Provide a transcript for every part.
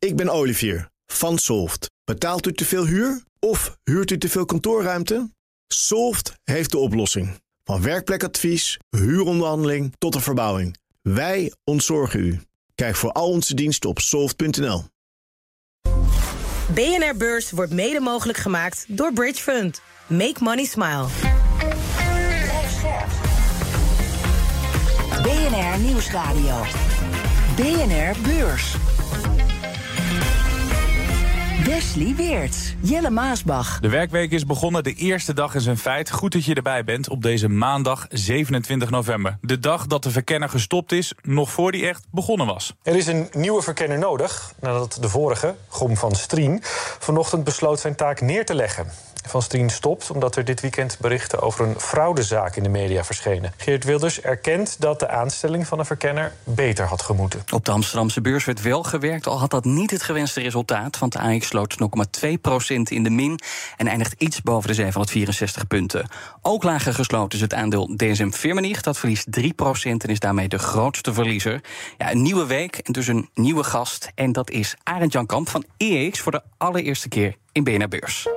Ik ben Olivier van Solft. Betaalt u te veel huur of huurt u te veel kantoorruimte? Solft heeft de oplossing. Van werkplekadvies, huuronderhandeling tot de verbouwing. Wij ontzorgen u. Kijk voor al onze diensten op soft.nl. BNR Beurs wordt mede mogelijk gemaakt door Bridge Fund. Make money smile. BNR Nieuwsradio. BNR Beurs. Wesley Weert, Jelle Maasbach. De werkweek is begonnen, de eerste dag is een feit. Goed dat je erbij bent op deze maandag 27 november. De dag dat de verkenner gestopt is, nog voor die echt begonnen was. Er is een nieuwe verkenner nodig, nadat de vorige, Gom van Strien... vanochtend besloot zijn taak neer te leggen. Van Strien stopt omdat er dit weekend berichten over een fraudezaak in de media verschenen. Geert Wilders erkent dat de aanstelling van een verkenner beter had gemoeten. Op de Amsterdamse beurs werd wel gewerkt, al had dat niet het gewenste resultaat. Want de AX sloot 0,2% in de min en eindigt iets boven de 764 punten. Ook lager gesloten is het aandeel DSM Firmenich. Dat verliest 3% en is daarmee de grootste verliezer. Ja, een nieuwe week en dus een nieuwe gast. En dat is Arend Jan Kamp van EX voor de allereerste keer in BNR Beurs.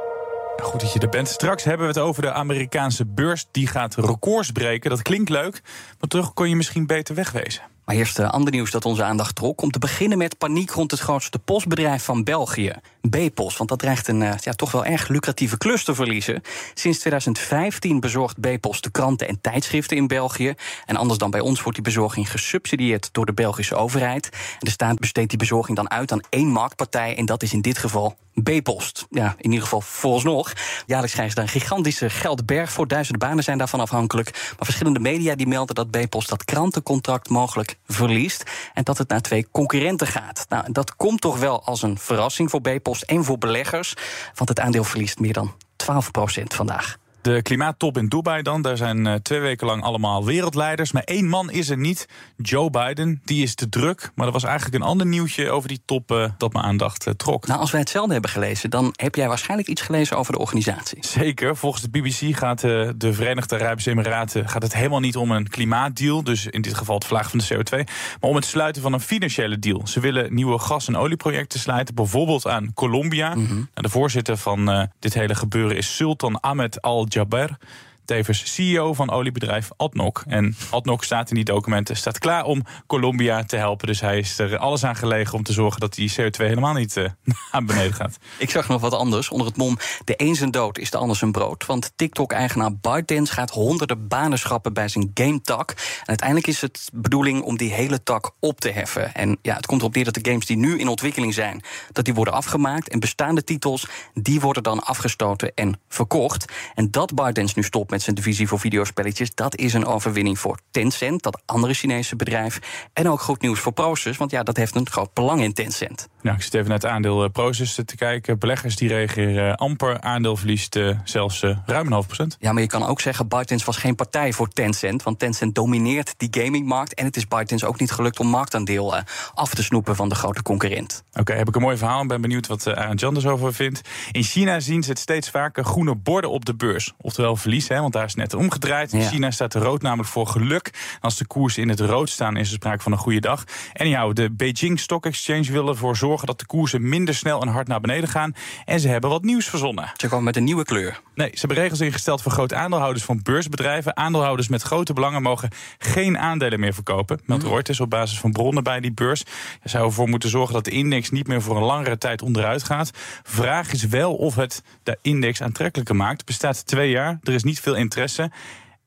Goed dat je er bent. Straks hebben we het over de Amerikaanse beurs. Die gaat records breken. Dat klinkt leuk, maar terug kon je misschien beter wegwezen. Maar eerst uh, ander nieuws dat onze aandacht trok. Om te beginnen met paniek rond het grootste postbedrijf van België, B-Post. Want dat dreigt een uh, ja, toch wel erg lucratieve klus te verliezen. Sinds 2015 bezorgt B-Post de kranten en tijdschriften in België. En anders dan bij ons wordt die bezorging gesubsidieerd door de Belgische overheid. De staat besteedt die bezorging dan uit aan één marktpartij. En dat is in dit geval B-Post. Ja, in ieder geval vooralsnog. Jaarlijks krijgen ze daar een gigantische geldberg voor. Duizenden banen zijn daarvan afhankelijk. Maar verschillende media die melden dat B-Post dat krantencontract mogelijk verliest. En dat het naar twee concurrenten gaat. Nou, dat komt toch wel als een verrassing voor B-Post en voor beleggers. Want het aandeel verliest meer dan 12% vandaag. De klimaattop in Dubai dan. Daar zijn uh, twee weken lang allemaal wereldleiders. Maar één man is er niet. Joe Biden. Die is te druk. Maar er was eigenlijk een ander nieuwtje over die top uh, dat mijn aandacht uh, trok. Nou, als wij hetzelfde hebben gelezen, dan heb jij waarschijnlijk iets gelezen over de organisatie. Zeker. Volgens de BBC gaat de Verenigde Arabische Emiraten gaat het helemaal niet om een klimaatdeal. Dus in dit geval het verlagen van de CO2. Maar om het sluiten van een financiële deal. Ze willen nieuwe gas- en olieprojecten sluiten. Bijvoorbeeld aan Colombia. Mm -hmm. De voorzitter van dit hele gebeuren is Sultan Ahmed Al Jaber, Tevens CEO van oliebedrijf Adnok. En Adnok staat in die documenten staat klaar om Colombia te helpen. Dus hij is er alles aan gelegen om te zorgen dat die CO2 helemaal niet uh, naar beneden gaat. Ik zag nog wat anders. Onder het mom: de een zijn dood is de ander zijn brood. Want TikTok-eigenaar ByteDance gaat honderden banen schrappen bij zijn game-tak. En uiteindelijk is het bedoeling om die hele tak op te heffen. En ja, het komt erop neer dat de games die nu in ontwikkeling zijn, dat die worden afgemaakt. En bestaande titels, die worden dan afgestoten en verkocht. En dat ByteDance nu stopt met zijn divisie voor videospelletjes. Dat is een overwinning voor Tencent, dat andere Chinese bedrijf. En ook goed nieuws voor Proces, want ja, dat heeft een groot belang in Tencent. Ja, ik zit even naar het aandeel Proces te kijken. Beleggers die reageren amper. Aandeel verliest uh, zelfs uh, ruim een half procent. Ja, maar je kan ook zeggen, ByteDance was geen partij voor Tencent. Want Tencent domineert die gamingmarkt. En het is ByteDance ook niet gelukt om marktaandeel uh, af te snoepen van de grote concurrent. Oké, okay, heb ik een mooi verhaal. Ben benieuwd wat Arend Jan over vindt. In China zien ze het steeds vaker groene borden op de beurs. Oftewel verlies, hè, want daar is net omgedraaid. In ja. China staat de rood namelijk voor geluk. Als de koersen in het rood staan, is er sprake van een goede dag. En ja, de Beijing Stock Exchange wil ervoor zorgen dat de koersen minder snel en hard naar beneden gaan. En ze hebben wat nieuws verzonnen. Ze komen met een nieuwe kleur. Nee, ze hebben regels ingesteld voor grote aandeelhouders van beursbedrijven. Aandeelhouders met grote belangen mogen geen aandelen meer verkopen. Meldt Reuters op basis van bronnen bij die beurs. Er zou ervoor moeten zorgen dat de index niet meer voor een langere tijd onderuit gaat. Vraag is wel of het de index aantrekkelijker maakt. Bestaat twee jaar. Er is niet veel interesse.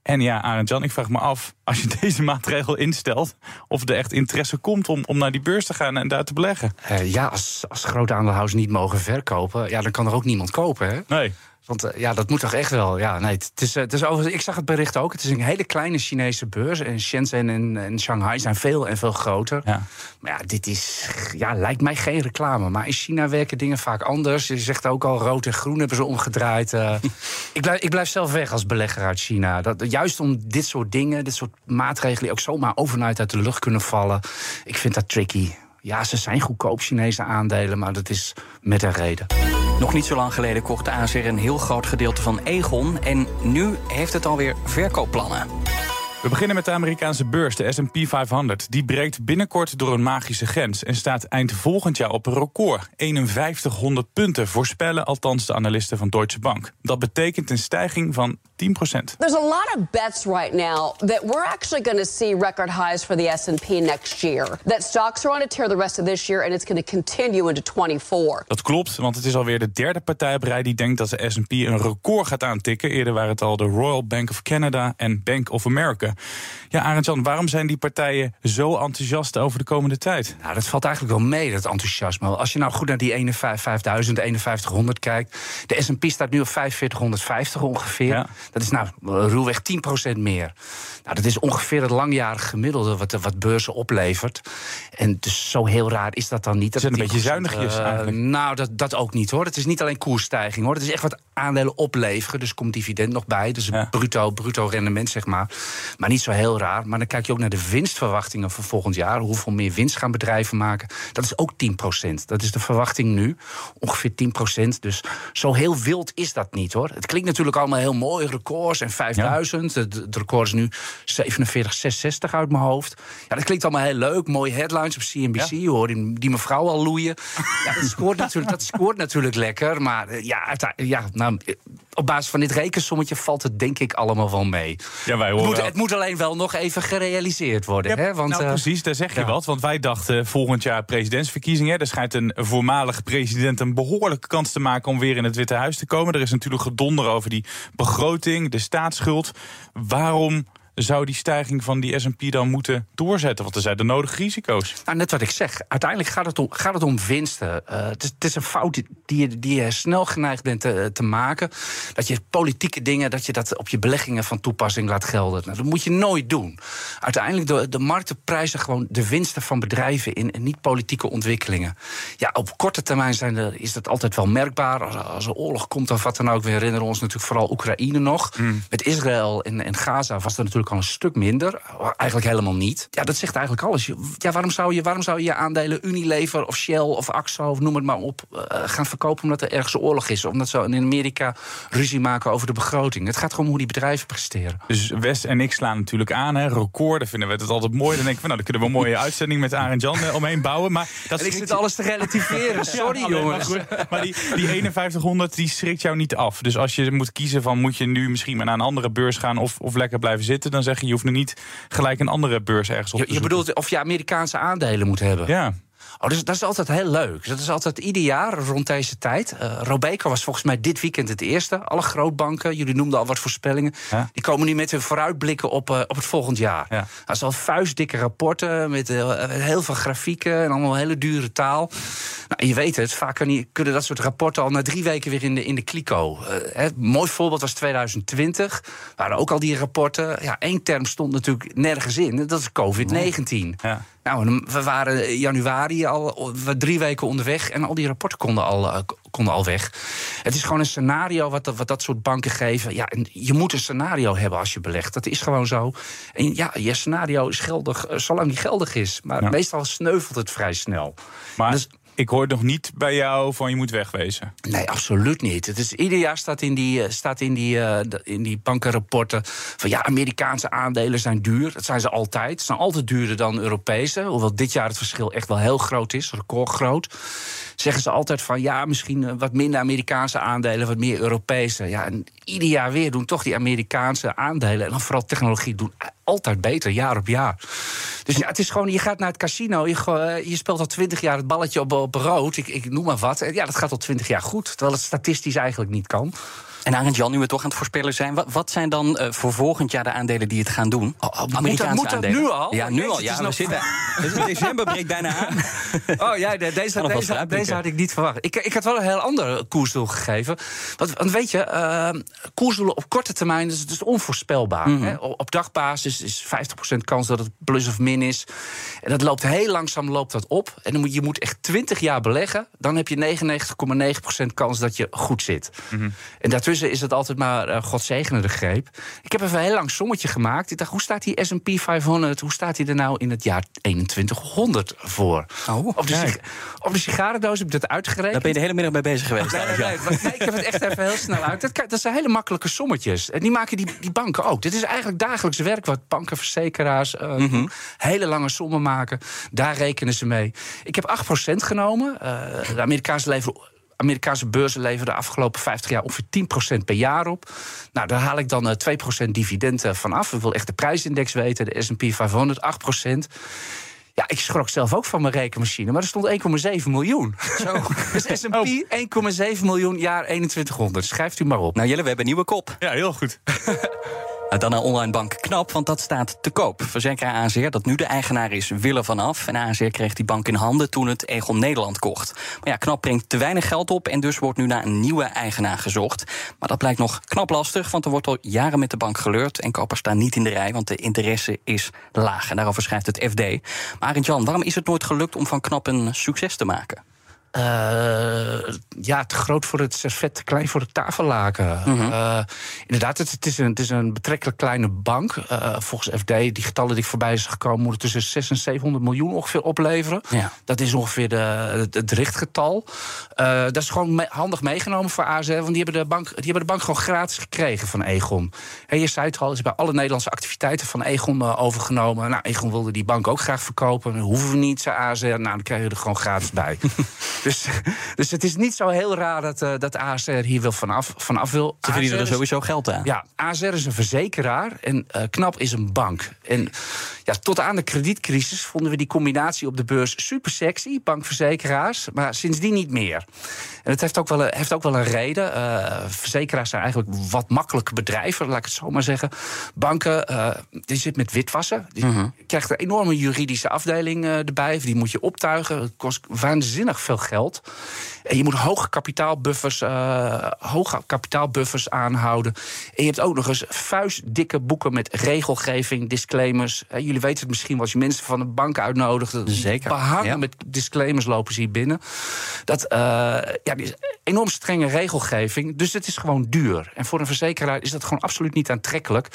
En ja, Arend Jan, ik vraag me af, als je deze maatregel instelt, of er echt interesse komt om, om naar die beurs te gaan en daar te beleggen. Uh, ja, als, als grote aandeelhouders niet mogen verkopen, ja, dan kan er ook niemand kopen. Hè? Nee. Want uh, ja, dat moet toch echt wel. Ja, nee, het is, het is over, ik zag het bericht ook. Het is een hele kleine Chinese beurs. En Shenzhen en, en Shanghai zijn veel en veel groter. Ja. Maar ja, dit is, ja, lijkt mij geen reclame. Maar in China werken dingen vaak anders. Je zegt ook al, rood en groen hebben ze omgedraaid. Uh, ik, blijf, ik blijf zelf weg als belegger uit China. Dat, juist om dit soort dingen, dit soort maatregelen... die ook zomaar overnight uit de lucht kunnen vallen. Ik vind dat tricky. Ja, ze zijn goedkoop Chinese aandelen, maar dat is met een reden. Nog niet zo lang geleden kocht ASR een heel groot gedeelte van Egon. En nu heeft het alweer verkoopplannen. We beginnen met de Amerikaanse beurs, de S&P 500. Die breekt binnenkort door een magische grens en staat eind volgend jaar op een record. 5100 punten voorspellen althans de analisten van Deutsche Bank. Dat betekent een stijging van 10 There's a lot of bets right now that we're actually going to see record highs for the S&P next year. That stocks are on a tear the rest of this year and it's going to continue into 24. Dat klopt, want het is alweer de derde partij op rij die denkt dat de S&P een record gaat aantikken. Eerder waren het al de Royal Bank of Canada en Bank of America. Ja, Arend-Jan, waarom zijn die partijen zo enthousiast over de komende tijd? Nou, dat valt eigenlijk wel mee, dat enthousiasme. Als je nou goed naar die 5000, 5100 kijkt. De S&P staat nu op 4550 ongeveer. Ja. Dat is nou ruwweg 10% meer. Nou, dat is ongeveer het langjarig gemiddelde wat, wat beurzen oplevert. En dus zo heel raar is dat dan niet. Is het een Dat beetje 10%, zuinigjes eh, eigenlijk? Nou, dat, dat ook niet hoor. Het is niet alleen koersstijging hoor. Het is echt wat aandelen opleveren. Dus komt dividend nog bij. Dus Ja. bruto, bruto rendement zeg maar. Maar niet zo heel raar. Maar dan kijk je ook naar de winstverwachtingen voor volgend jaar. Hoeveel meer winst gaan bedrijven maken? Dat is ook 10%. Dat is de verwachting nu. Ongeveer 10%. Dus zo heel wild is dat niet hoor. Het klinkt natuurlijk allemaal heel mooi. Records en 5000. Het Het record is nu 47,660 uit mijn hoofd. Ja, dat klinkt allemaal heel leuk. Mooie headlines op CNBC. Je hoort die, die mevrouw al loeien. Ja, dat scoort natuurlijk, dat scoort natuurlijk lekker. Maar eh, ja, ja nou, eh, op basis van dit rekensommetje valt het denk ik allemaal wel mee. Ja, wij Het horen moet, het moet alleen wel nog even gerealiseerd worden. hè? Want, nou, eh, precies, daar zeg je ja. wat. Want wij dachten volgend jaar presidentsverkiezingen. Er schijnt een voormalig president een behoorlijke kans te maken om weer in het Witte Huis te komen. Er is natuurlijk gedonder over die begroting, de staatsschuld. Waarom zou die stijging van die S&P dan moeten doorzetten? Want er zijn de nodige risico's. Nou, net wat ik zeg. Uiteindelijk gaat het om, gaat het om winsten. Eh, het, is, het is een fout die, die, je- die je snel geneigd bent te, te maken. Dat je politieke dingen, dat je dat op je beleggingen van toepassing laat gelden. Nou, dat moet je nooit doen. Uiteindelijk, de, de markten prijzen gewoon de winsten van bedrijven in en niet politieke ontwikkelingen. Ja, op korte termijn zijn er, is dat altijd wel merkbaar. Als, als er oorlog komt of wat dan ook. We herinneren ons natuurlijk vooral Oekraïne nog. Met Israël en, en Gaza was dat natuurlijk al een stuk minder. Eigenlijk helemaal niet. Ja, dat zegt eigenlijk alles. Ja, waarom, zou je, waarom zou je je aandelen Unilever of Shell of Axo, of noem het maar op, eh, gaan verkopen omdat er ergens oorlog is? Omdat ze in Amerika ruzie maken over de begroting. Het gaat gewoon om hoe die bedrijven presteren. Dus West en ik slaan natuurlijk aan. Hè. Recorden vinden we het altijd mooi. Dan denken we, nou, dan kunnen we een mooie uitzending met Arend Jan eh, omheen bouwen. Maar dat En ik zit alles te relativeren. Sorry, Ja, maar jongens. goed. Maar die, die 5100 die schrikt jou niet af. Dus als je moet kiezen van moet je nu misschien maar naar een andere beurs gaan of, of lekker blijven zitten, dan zeg je je hoeft nu niet gelijk een andere beurs ergens op Je, te je zoeken. bedoelt of je Amerikaanse aandelen moet hebben. Ja. Oh, dat, is, dat is altijd heel leuk. Dat is altijd ieder jaar rond deze tijd. Eh Robeco was volgens mij dit weekend het eerste. Alle grootbanken, jullie noemden al wat voorspellingen. Ja. Die komen nu met hun vooruitblikken op, eh, op het volgend jaar. Ja. Dat is al vuistdikke rapporten met eh, heel veel grafieken en allemaal hele dure taal. Nou, je weet het, vaak kunnen dat soort rapporten al na drie weken weer in de, in de kliko. Hè, mooi voorbeeld was 2020. waren ook al die rapporten. Ja, één term stond natuurlijk nergens in. Dat is COVID-19. Ja. Nou, we waren januari al we drie weken onderweg en al die rapporten konden al, eh, konden al weg. Het is gewoon een scenario wat, dat- wat dat soort banken geven. Ja, en je moet een scenario hebben als je belegt. Dat is gewoon zo. En ja, je scenario is geldig eh, zolang die geldig is. Maar Ja. meestal sneuvelt het vrij snel. Maar Dus- ik hoor nog niet bij jou van je moet wegwezen. Nee, absoluut niet. Het is, ieder jaar staat in die, eh, staat in die, eh, in die bankenrapporten van ja, Amerikaanse aandelen zijn duur. Dat zijn ze altijd. Ze zijn altijd duurder dan Europese. Hoewel dit jaar het verschil echt wel heel groot is, recordgroot. Zeggen ze altijd van ja, misschien eh, wat minder Amerikaanse aandelen, wat meer Europese. Ja, en ieder jaar weer doen toch die Amerikaanse aandelen en dan vooral technologie doen altijd beter, jaar op jaar. Dus ja, het is gewoon, je gaat naar het casino, je, eh, je speelt al twintig jaar het balletje op, op rood, ik, ik noem maar wat. Ja, dat gaat al twintig jaar goed, terwijl het statistisch eigenlijk niet kan. En Arend Jan, nu we toch aan het voorspellen zijn, wat, wat zijn dan eh, voor volgend jaar de aandelen die het gaan doen? Oh, oh, Amerikaanse moet dat aandelen. nu al? Ja, nu Jezus, al. Ja, we nog- zitten. Dus december breekt bijna aan. Oh ja, de- deze, deze, deze had ik niet verwacht. Ik, ik had wel een heel ander koersdoel gegeven. Want, want weet je, eh, koersdoelen op korte termijn is, is onvoorspelbaar. Mhm. hè. Op op dagbasis is 50% kans dat het plus of min is. En dat loopt heel langzaam loopt dat op. En dan moet, je moet echt 20 jaar beleggen. Dan heb je 99,9% kans dat je goed zit. Mhm. En daartussen is het altijd maar uh, God zegene de greep. Ik heb even een heel lang sommetje gemaakt. Ik dacht, hoe staat die S&P 500, hoe staat die er nou in het jaar 2100 voor? Oh, op, de op de sigarendoos heb ik dat uitgerekend. Daar ben je de hele middag mee bezig geweest. Nee, nee, nee, nee, ik heb het echt even heel snel uit. Dat, dat zijn hele makkelijke sommetjes. En die maken die, die banken ook. Dit is eigenlijk dagelijks werk wat banken, verzekeraars... Uh, mm hele lange sommen maken. Daar rekenen ze mee. Ik heb 8% genomen. Uh, de Amerikaanse leveren Amerikaanse beurzen leveren de afgelopen 50 jaar ongeveer 10% per jaar op. Nou, daar haal ik dan 2% dividenden van af. Ik wil echt de prijsindex weten, de SP 500, 8%. Ja, ik schrok zelf ook van mijn rekenmachine, maar er stond 1,7 miljoen. Zo. dus S&P 1,7 miljoen jaar 2100. Schrijft u maar op. Nou Jelle, we hebben een nieuwe kop. Ja, heel goed. Nou, dan naar online bank Knap, want dat staat te koop. Verzekeraar AZR, dat nu de eigenaar is, willen vanaf. En AZR kreeg die bank in handen toen het Egon Nederland kocht. Maar ja, Knap brengt te weinig geld op en dus wordt nu naar een nieuwe eigenaar gezocht. Maar dat blijkt nog knap lastig, want er wordt al jaren met de bank geleurd... en kopers staan niet in de rij, want de interesse is laag. En daarover schrijft het FD. Maar Arend Jan, waarom is het nooit gelukt om van Knap een succes te maken? Uh, ja, te groot voor het servet, te klein voor het tafellaken. Mm uh, inderdaad, het, het, is een, het is een betrekkelijk kleine bank. Uh, volgens FD, die getallen die voorbij is gekomen... moeten tussen 600 en 700 miljoen ongeveer opleveren. Ja. Dat is ongeveer de, het, het richtgetal. dat is gewoon me handig meegenomen voor AZ... want die hebben, de bank, die hebben de bank gewoon gratis gekregen van Egon. En je zei het al, is bij alle Nederlandse activiteiten van Egon overgenomen. Nou, Egon wilde die bank ook graag verkopen. Hoeven we niet, zei AZ. Nou, dan krijg je er gewoon gratis bij. Dus, dus het is niet zo heel raar dat, uh, dat ASR hier wil vanaf, vanaf wil. Ze verdienen er sowieso geld aan. Ja, ASR is een verzekeraar en uh, KNAP is een bank. En ja, tot aan de kredietcrisis vonden we die combinatie op de beurs super sexy, bankverzekeraars, maar sindsdien niet meer. En het heeft ook wel een, heeft ook wel een reden. Uh, verzekeraars zijn eigenlijk wat makkelijke bedrijven, laat ik het zo maar zeggen. Banken, uh, die zit met witwassen. Die uh-huh. krijgt een enorme juridische afdeling erbij. Die moet je optuigen. Het kost waanzinnig veel geld. En je moet hoge kapitaalbuffers, hoge kapitaalbuffers aanhouden. En je hebt ook nog eens vuistdikke boeken met regelgeving, disclaimers. jullie weten het misschien als je mensen van de bank uitnodigt. Zeker. Behangen ja. met disclaimers lopen ze hier binnen. Dat, ja, enorm strenge regelgeving. Dus het is gewoon duur. En voor een verzekeraar is dat gewoon absoluut niet aantrekkelijk.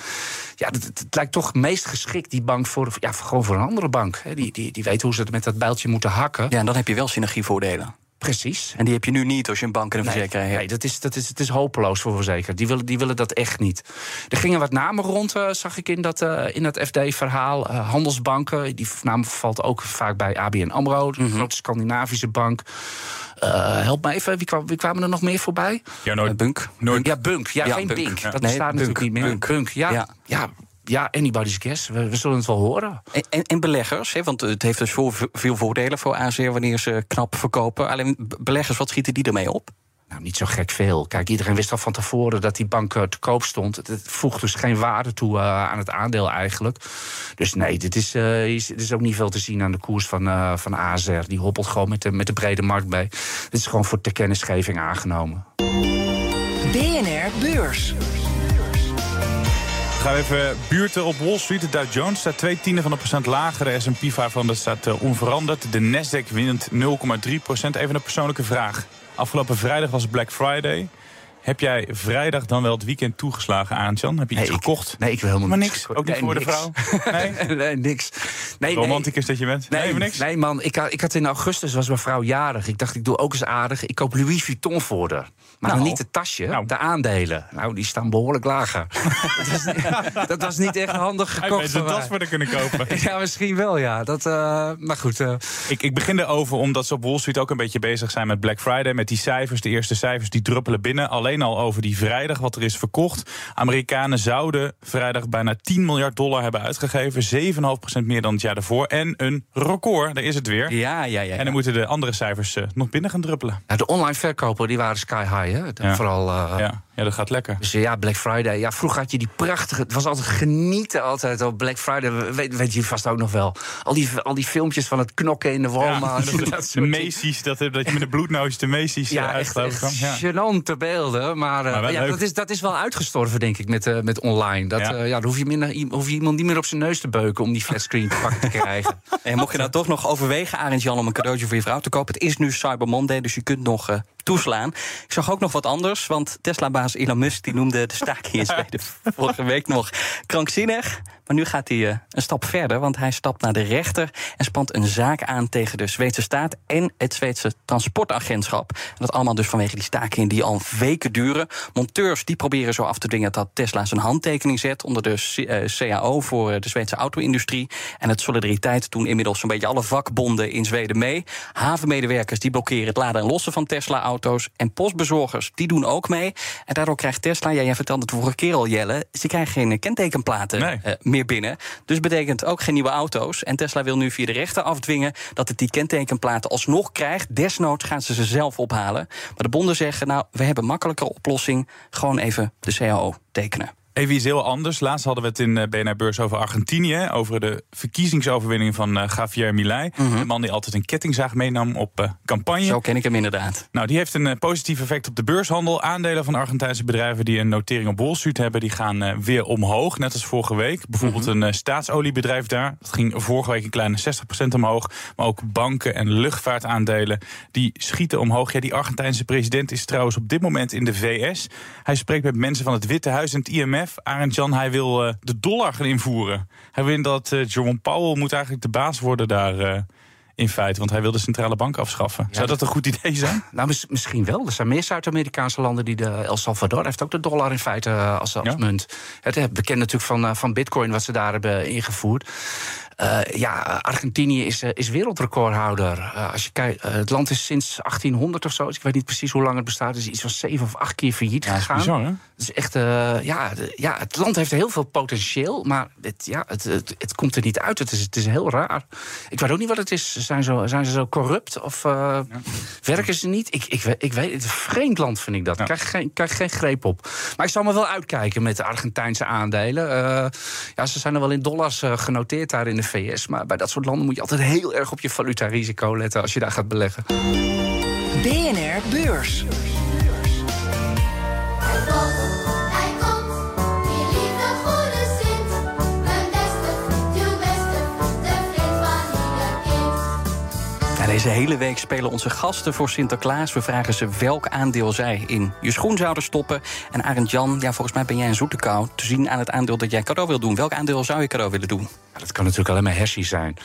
Ja, het, lijkt toch meest geschikt, die bank, voor, ja, gewoon voor een andere bank. Die, die, die weet hoe ze het met dat bijltje moeten hakken. Ja, en dan heb je wel synergievoordelen. Precies. En die heb je nu niet als je een bank en een nee, verzekeraar hebt. Nee, dat is, dat is, het is hopeloos voor verzekeraars. Die willen, die willen dat echt niet. Er gingen wat namen rond, uh, zag ik in dat, uh, in dat FD-verhaal. Uh, handelsbanken, die naam valt ook vaak bij ABN AMRO, de mm -hmm. grote Scandinavische bank. help me even, wie, kwam, wie kwamen er nog meer voorbij? Ja, nooit. Bunk. Nooit. Ja, Bunk. Ja, ja geen Bunk. Bink. Ja. Dat nee, bestaat natuurlijk niet meer. Bunk. Bunk. Ja, ja. ja ja, anybody's guess. We, we, zullen het wel horen. En, en, en beleggers, hè, want het heeft dus veel, veel voordelen voor AZR wanneer ze knap verkopen. Alleen beleggers, wat schieten die ermee op? Nou, niet zo gek veel. Kijk, iedereen wist al van tevoren dat die bank uh, te koop stond. Het, voegt dus geen waarde toe uh, aan het aandeel eigenlijk. Dus nee, dit is, uh, is, dit is ook niet veel te zien aan de koers van, van AZR. Die hoppelt gewoon met de, met de brede markt mee. Dit is gewoon voor ter kennisgeving aangenomen. BNR Beurs. Gaan we even buurten op Wall Street. De Dow Jones staat twee tienden van een procent lager. De S&P 500 staat uh, onveranderd. De Nasdaq wint 0,3 procent. Even een persoonlijke vraag. Afgelopen vrijdag was Black Friday. Heb jij vrijdag dan wel het weekend toegeslagen aan, Jan? Heb je nee, iets ik, gekocht? Nee, ik wil helemaal maar niks. Ook niet nee, voor niks. de vrouw? Nee, nee niks. Nee, Romanticus dat je bent? Nee, nee, niks? Nee, man. Ik had, ik had in augustus was mijn vrouw jarig. Ik dacht, ik doe ook eens aardig. Ik koop Louis Vuitton voor haar. Maar nou, dan niet het tasje, nou. de aandelen. Nou, die staan behoorlijk lager. dat, was niet, dat, was niet echt handig gekocht. Hij een tas voor te kunnen kopen. ja, misschien wel, ja. Dat, uh, maar goed. Uh. Ik, ik begin erover omdat ze op Wall Street ook een beetje bezig zijn met Black Friday. Met die cijfers, de eerste cijfers, die druppelen binnen. Alleen al over die vrijdag, wat er is verkocht. Amerikanen zouden vrijdag bijna 10 miljard dollar hebben uitgegeven. 7,5% meer dan het jaar daarvoor. En een record, daar is het weer. Ja, ja, ja. En dan moeten de andere cijfers uh, nog binnen gaan druppelen. Nou, de online verkopen die waren sky high. Hè? Ja. Vooral, uh, ja. ja, dat gaat lekker. Dus ja, Black Friday. Ja, vroeger had je die prachtige... Het was altijd genieten altijd op Black Friday. Weet, weet je vast ook nog wel. Al die, al die filmpjes van het knokken in de Walmart. Ja, dat, dat de Macy's, dat, dat je met een bloednootje de Macy's ja, echt, echt ja. gênante beelden. Maar, uh, maar ja, dat, is, dat is wel uitgestorven, denk ik, met, uh, met online. Dat, ja. Uh, ja, dan hoef je, minder, hoef je iemand niet meer op zijn neus te beuken... om die flatscreen te pakken te krijgen. En mocht je nou toch nog overwegen, Arend Jan... om een cadeautje voor je vrouw te kopen... het is nu Cyber Monday, dus je kunt nog toeslaan. Ik zag ook nog wat anders, want Tesla-baas Elon Musk die noemde de staking in Zweden vorige week nog krankzinnig. Maar nu gaat hij eh, een stap verder, want hij stapt naar de rechter en spant een zaak aan tegen de Zweedse staat en het Zweedse transportagentschap. En dat allemaal dus vanwege die stakingen die al weken duren. Monteurs die proberen zo af te dwingen dat Tesla zijn handtekening zet onder de eh, CAO voor de Zweedse auto-industrie. En het Solidariteit doen inmiddels zo'n beetje alle vakbonden in Zweden mee. Havenmedewerkers die blokkeren het laden en lossen van Tesla-auto's. En postbezorgers die doen ook mee. En daardoor krijgt Tesla, ja, jij vertelde het vorige keer al, Jelle, ze krijgen geen kentekenplaten Nee. eh, meer binnen. Dus betekent ook geen nieuwe auto's. En Tesla wil nu via de rechter afdwingen dat het die kentekenplaten alsnog krijgt. Desnoods gaan ze ze zelf ophalen. Maar de bonden zeggen, nou, we hebben een makkelijkere oplossing. Gewoon even de CAO tekenen. Even iets heel anders. Laatst hadden we het in eh, BNR Beurs over Argentinië. Over de verkiezingsoverwinning van eh, Javier Milei. De man die altijd een kettingzaag meenam op eh, campagne. Zo ken ik hem inderdaad. Nou, die heeft een positief effect op de beurshandel. Aandelen van Argentijnse bedrijven die een notering op Wall Street hebben, die gaan weer omhoog. Net als vorige week. Bijvoorbeeld een eh, staatsoliebedrijf daar. Dat ging vorige week een kleine 60% omhoog. Maar ook banken en luchtvaartaandelen die schieten omhoog. Ja, die Argentijnse president is trouwens op dit moment in de VS. Hij spreekt met mensen van het Witte Huis en het IMF. Arend Jan, hij wil eh, de dollar gaan invoeren. Hij wil dat eh, Jerome Powell moet eigenlijk de baas worden daar. eh, in feite, want hij wil de centrale bank afschaffen. Zou dat een goed idee zijn? Nou, mis- misschien wel. Er zijn meer Zuid-Amerikaanse landen die de El Salvador heeft ook de dollar in feite als, als Ja. munt. Het is bekend natuurlijk van, van Bitcoin wat ze daar hebben ingevoerd. Eh, ja, Argentinië is, eh, is wereldrecordhouder. Eh, als je kijkt, het land is sinds 1800 of zo. dus Ik weet niet precies hoe lang het bestaat. Is iets van zeven of acht keer failliet gegaan. Bizar, hè? Het is echt, ja, de- ja, het land heeft heel veel potentieel, maar het, ja, het, het, het komt er niet uit. Het is, het is heel raar. Ik weet ook niet wat het is. Zijn, zo, zijn ze zo corrupt of werken ze niet? Ik, ik, weet- ik weet het. Een vreemd land vind ik dat. Ik krijg geen, krijg geen greep op. Maar ik zal me wel uitkijken met de Argentijnse aandelen. Ja, ze zijn er wel in dollars genoteerd daar in VS. Maar bij dat soort landen moet je altijd heel erg op je valutarisico letten als je daar gaat beleggen. BNR Beurs. Deze hele week spelen onze gasten voor Sinterklaas. We vragen ze welk aandeel zij in je schoen zouden stoppen. En Arend Jan, ja, volgens mij ben jij een zoete kou. Te zien aan het aandeel dat jij cadeau wil doen. Welk aandeel zou je cadeau willen doen? Ja, dat kan natuurlijk alleen maar hersie zijn.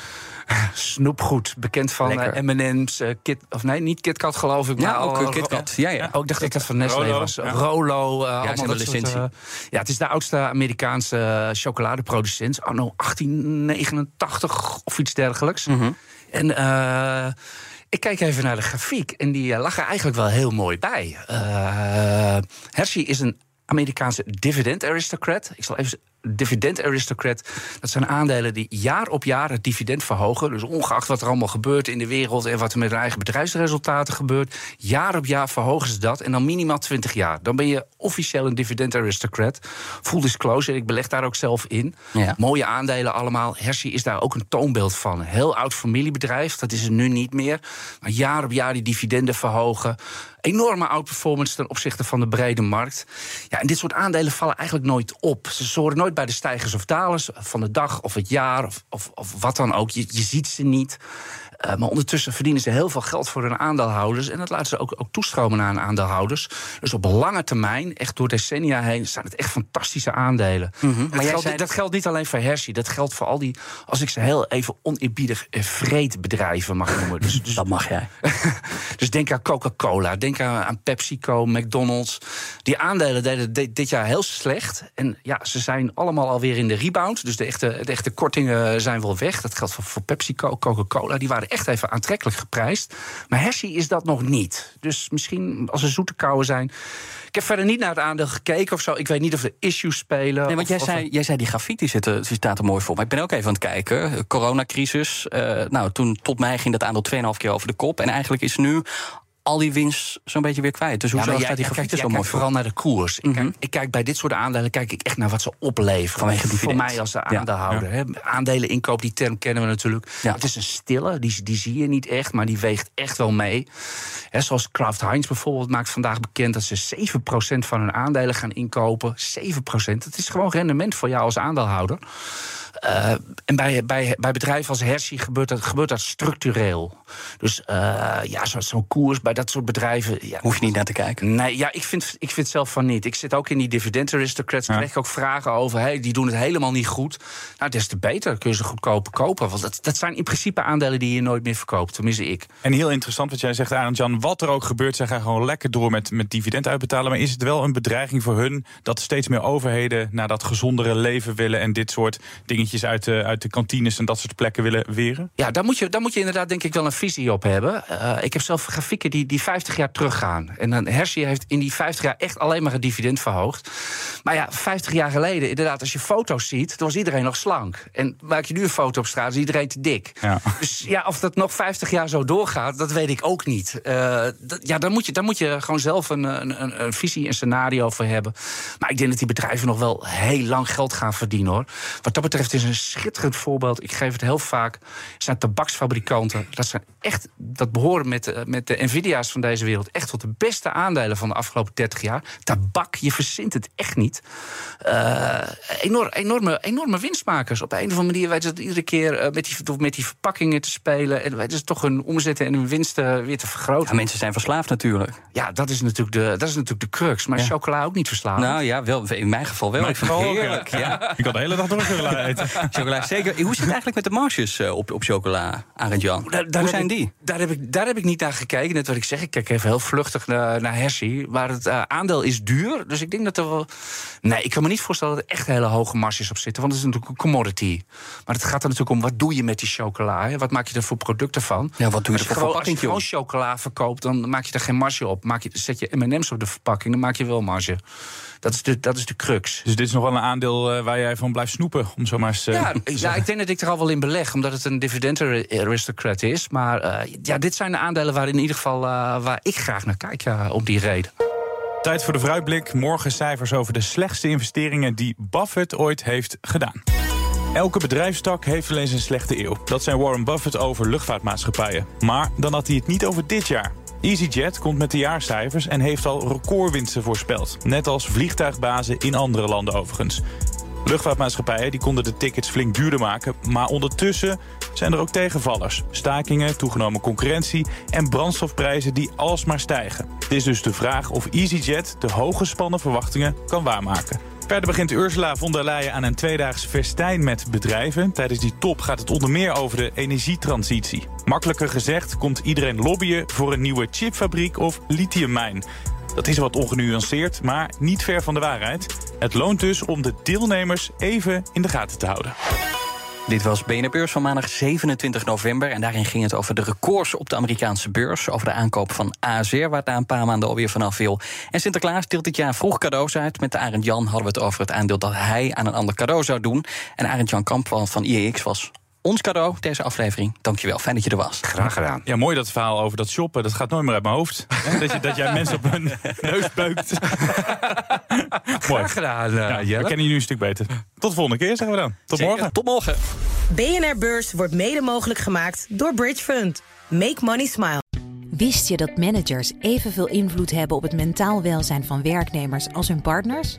Snoepgoed, bekend van eh, M&M's, eh, Kit, of nee, niet KitKat geloof ik. Ja, maar ook al- eh, KitKat. Ja, ja. Oh, ik dacht dat dat van Nestlé Rolo, was. ja. Rolo. eh, allemaal hebben dat soort, licentie. eh, ja, het is de oudste Amerikaanse eh, chocoladeproducent. Anno 1889 of iets dergelijks. Mhm. En eh, ik kijk even naar de grafiek. En die eh, lag er eigenlijk wel heel mooi bij. Eh Hershey is een Amerikaanse dividend aristocrat. Ik zal even dividend aristocrat. Dat zijn aandelen die jaar op jaar het dividend verhogen. Dus ongeacht wat er allemaal gebeurt in de wereld en wat er met hun eigen bedrijfsresultaten gebeurt, jaar op jaar verhogen ze dat en dan minimaal 20 jaar. Dan ben je officieel een dividend aristocrat. Full disclosure, ik beleg daar ook zelf in. Ja. Mooie aandelen allemaal. Hershey is daar ook een toonbeeld van. Een heel oud familiebedrijf, dat is er nu niet meer. Maar jaar op jaar die dividenden verhogen. Enorme outperformance ten opzichte van de brede markt. Ja, en dit soort aandelen vallen eigenlijk nooit op. Ze horen nooit bij de stijgers of dalers van de dag of het jaar of, of, of wat dan ook. Je, je ziet ze niet. Eh, maar ondertussen verdienen ze heel veel geld voor hun aandeelhouders. En dat laten ze ook, ook toestromen naar hun aandeelhouders. Dus op lange termijn, echt door decennia heen, zijn het echt fantastische aandelen. En Maar dat, geldt, zei- dat geldt niet alleen voor Hershey. Dat geldt voor al die, als ik ze heel even oneerbiedig, eh, vreedbedrijven mag noemen. Dus, dus, Dat mag jij. dus denk aan Coca-Cola, denk aan, aan PepsiCo, McDonald's. Die aandelen deden di- dit jaar heel slecht. En ja, ze zijn allemaal alweer in de rebound. Dus de echte, de echte kortingen zijn wel weg. Dat geldt voor, voor PepsiCo, Coca-Cola. Die waren echt even aantrekkelijk geprijsd. Maar Hershey is dat nog niet. Dus misschien als er zoete kouwen zijn. Ik heb verder niet naar het aandeel gekeken of zo. Ik weet niet of er issues spelen. Nee, want jij of zei, jij zei die grafiek die, zit er, die staat er mooi voor. Maar ik ben ook even aan het kijken. Coronacrisis. eh, nou, toen tot mij ging dat aandeel 2,5 keer over de kop. En eigenlijk is nu al die winst zo'n beetje weer kwijt. Dus hoezo maar staat die grafiek zo mooi voor? vooral naar de koers. Ik, kijk, ik kijk bij dit soort aandelen kijk ik echt naar wat ze opleveren. Vanwege voor dividend. mij als de Ja, aandeelhouder. hè. Aandelen inkoop, die term kennen we natuurlijk. Ja. Het is een stille, die, die zie je niet echt, maar die weegt echt wel mee. Hè, zoals Kraft Heinz bijvoorbeeld maakt vandaag bekend dat ze 7% van hun aandelen gaan inkopen. 7%, dat is gewoon rendement voor jou als aandeelhouder. Eh, en bij, bij, bij bedrijven als Hershey gebeurt dat, gebeurt dat structureel. Dus eh, ja, zo- zo'n koers bij dat soort bedrijven. Ja, Hoef je niet naar te kijken. Nee, ja, ik vind, ik vind zelf van niet. Ik zit ook in die dividend aristocrats. Daar krijg ik ook vragen over. Hey, die doen het helemaal niet goed. Nou, des te beter. Kun je ze goedkoper kopen. Want dat, dat zijn in principe aandelen die je nooit meer verkoopt. Tenminste, ik. En heel interessant wat jij zegt, Arend Jan. Wat er ook gebeurt, zij gaan gewoon lekker door met, met dividend uitbetalen. Maar is het wel een bedreiging voor hun dat steeds meer overheden naar dat gezondere leven willen en dit soort dingetjes uit de, uit de kantines en dat soort plekken willen weren? Ja, daar moet, je, daar moet je inderdaad denk ik wel een visie op hebben. Eh, ik heb zelf grafieken die, die 50 jaar teruggaan. En dan Hershey heeft in die 50 jaar echt alleen maar het dividend verhoogd. Maar ja, 50 jaar geleden, inderdaad, als je foto's ziet... dan was iedereen nog slank. En maak je nu een foto op straat, is iedereen te dik. Ja. Dus ja, of dat nog 50 jaar zo doorgaat, dat weet ik ook niet. Dat- ja, daar moet, je, daar moet je gewoon zelf een, een, een, een visie, een scenario voor hebben. Maar ik denk dat die bedrijven nog wel heel lang geld gaan verdienen, hoor. Wat dat betreft is een schitterend voorbeeld. Ik geef het heel vaak. zijn tabaksfabrikanten. Dat zijn echt, dat behoren met, de- met de Nvidia's van deze wereld... echt tot de beste aandelen van de afgelopen 30 jaar. Tabak, je verzint het echt niet. Eh, enorm, enorme, enorme winstmakers. Op een of andere manier weten ze het iedere keer eh, met, die, met die verpakkingen te spelen. En weten ze toch hun omzetten en hun winsten weer te vergroten. Ja, mensen zijn verslaafd natuurlijk. Ja, dat is natuurlijk de, dat is natuurlijk de crux. Maar chocola ook niet verslaan. Nou ja, wel, in mijn geval wel. Ik vind het heerlijk. ja. Ja. Ik kan de hele dag door chocola eten. Chocola, zeker. Hoe zit het eigenlijk met de marges eh, op, op chocola, Arend Jan? Daar, daar Hoe zijn ik- die? Daar heb, ik, daar heb ik niet naar gekeken. Net wat ik zeg, ik kijk even heel vluchtig naar, naar Hershey. Maar het eh, aandeel is duur. Dus ik denk dat er wel. Nee, ik kan me niet voorstellen dat er echt hele hoge marges op zitten. Want het is natuurlijk een commodity. Maar het gaat er natuurlijk om wat doe je met die chocola? Hè? Wat maak je er voor producten van? Ja, wat doe je als er voor gewoon, Als je gewoon chocola verkoopt, dan maak je er geen marge op. Maak je, zet je MM's op de verpakking, dan maak je wel marge. Dat is de, dat is de crux. Dus dit is nog wel een aandeel eh, waar jij van blijft snoepen, om zo maar eens... eh, Ja, te ja, ik denk dat ik er al wel in beleg, omdat het een dividend aristocrat is. Maar eh, ja, dit zijn de aandelen waar in ieder geval waar ik graag naar kijk, ja, om die reden. Tijd voor de vooruitblik. Morgen cijfers over de slechtste investeringen die Buffett ooit heeft gedaan. Elke bedrijfstak heeft wel eens een slechte eeuw. Dat zijn Warren Buffett over luchtvaartmaatschappijen. Maar dan had hij het niet over dit jaar. EasyJet komt met de jaarcijfers en heeft al recordwinsten voorspeld. Net als vliegtuigbazen in andere landen overigens. Luchtvaartmaatschappijen die konden de tickets flink duurder maken. Maar ondertussen zijn er ook tegenvallers. Stakingen, toegenomen concurrentie en brandstofprijzen die alsmaar stijgen. Het is dus de vraag of EasyJet de hooggespannen verwachtingen kan waarmaken. Verder begint Ursula von der Leyen aan een tweedaags festijn met bedrijven. Tijdens die top gaat het onder meer over de energietransitie. Makkelijker gezegd komt iedereen lobbyen voor een nieuwe chipfabriek of lithiummijn. Dat is wat ongenuanceerd, maar niet ver van de waarheid. Het loont dus om de deelnemers even in de gaten te houden. Dit was BNR Beurs van maandag 27 november. En daarin ging het over de records op de Amerikaanse beurs. Over de aankoop van ASR, waar het na een paar maanden alweer vanaf viel. En Sinterklaas deelt dit jaar vroeg cadeaus uit. Met Arend Jan hadden we het over het aandeel dat hij aan een ander cadeau zou doen. En Arend Jan Kamp van IEX was ons cadeau deze aflevering. Dankjewel, fijn dat je er was. Graag gedaan. Ja, mooi dat verhaal over dat shoppen. Dat gaat nooit meer uit mijn hoofd. Hè, dat, je, dat jij mensen op hun neus beukt. mooi. Graag gedaan, eh, Ja, we kennen je nu een stuk beter. Tot de volgende keer, zeggen we dan. Tot morgen. Tot morgen. BNR Beurs wordt mede mogelijk gemaakt door Bridge Fund. Make money smile. Wist je dat managers evenveel invloed hebben op het mentaal welzijn van werknemers als hun partners?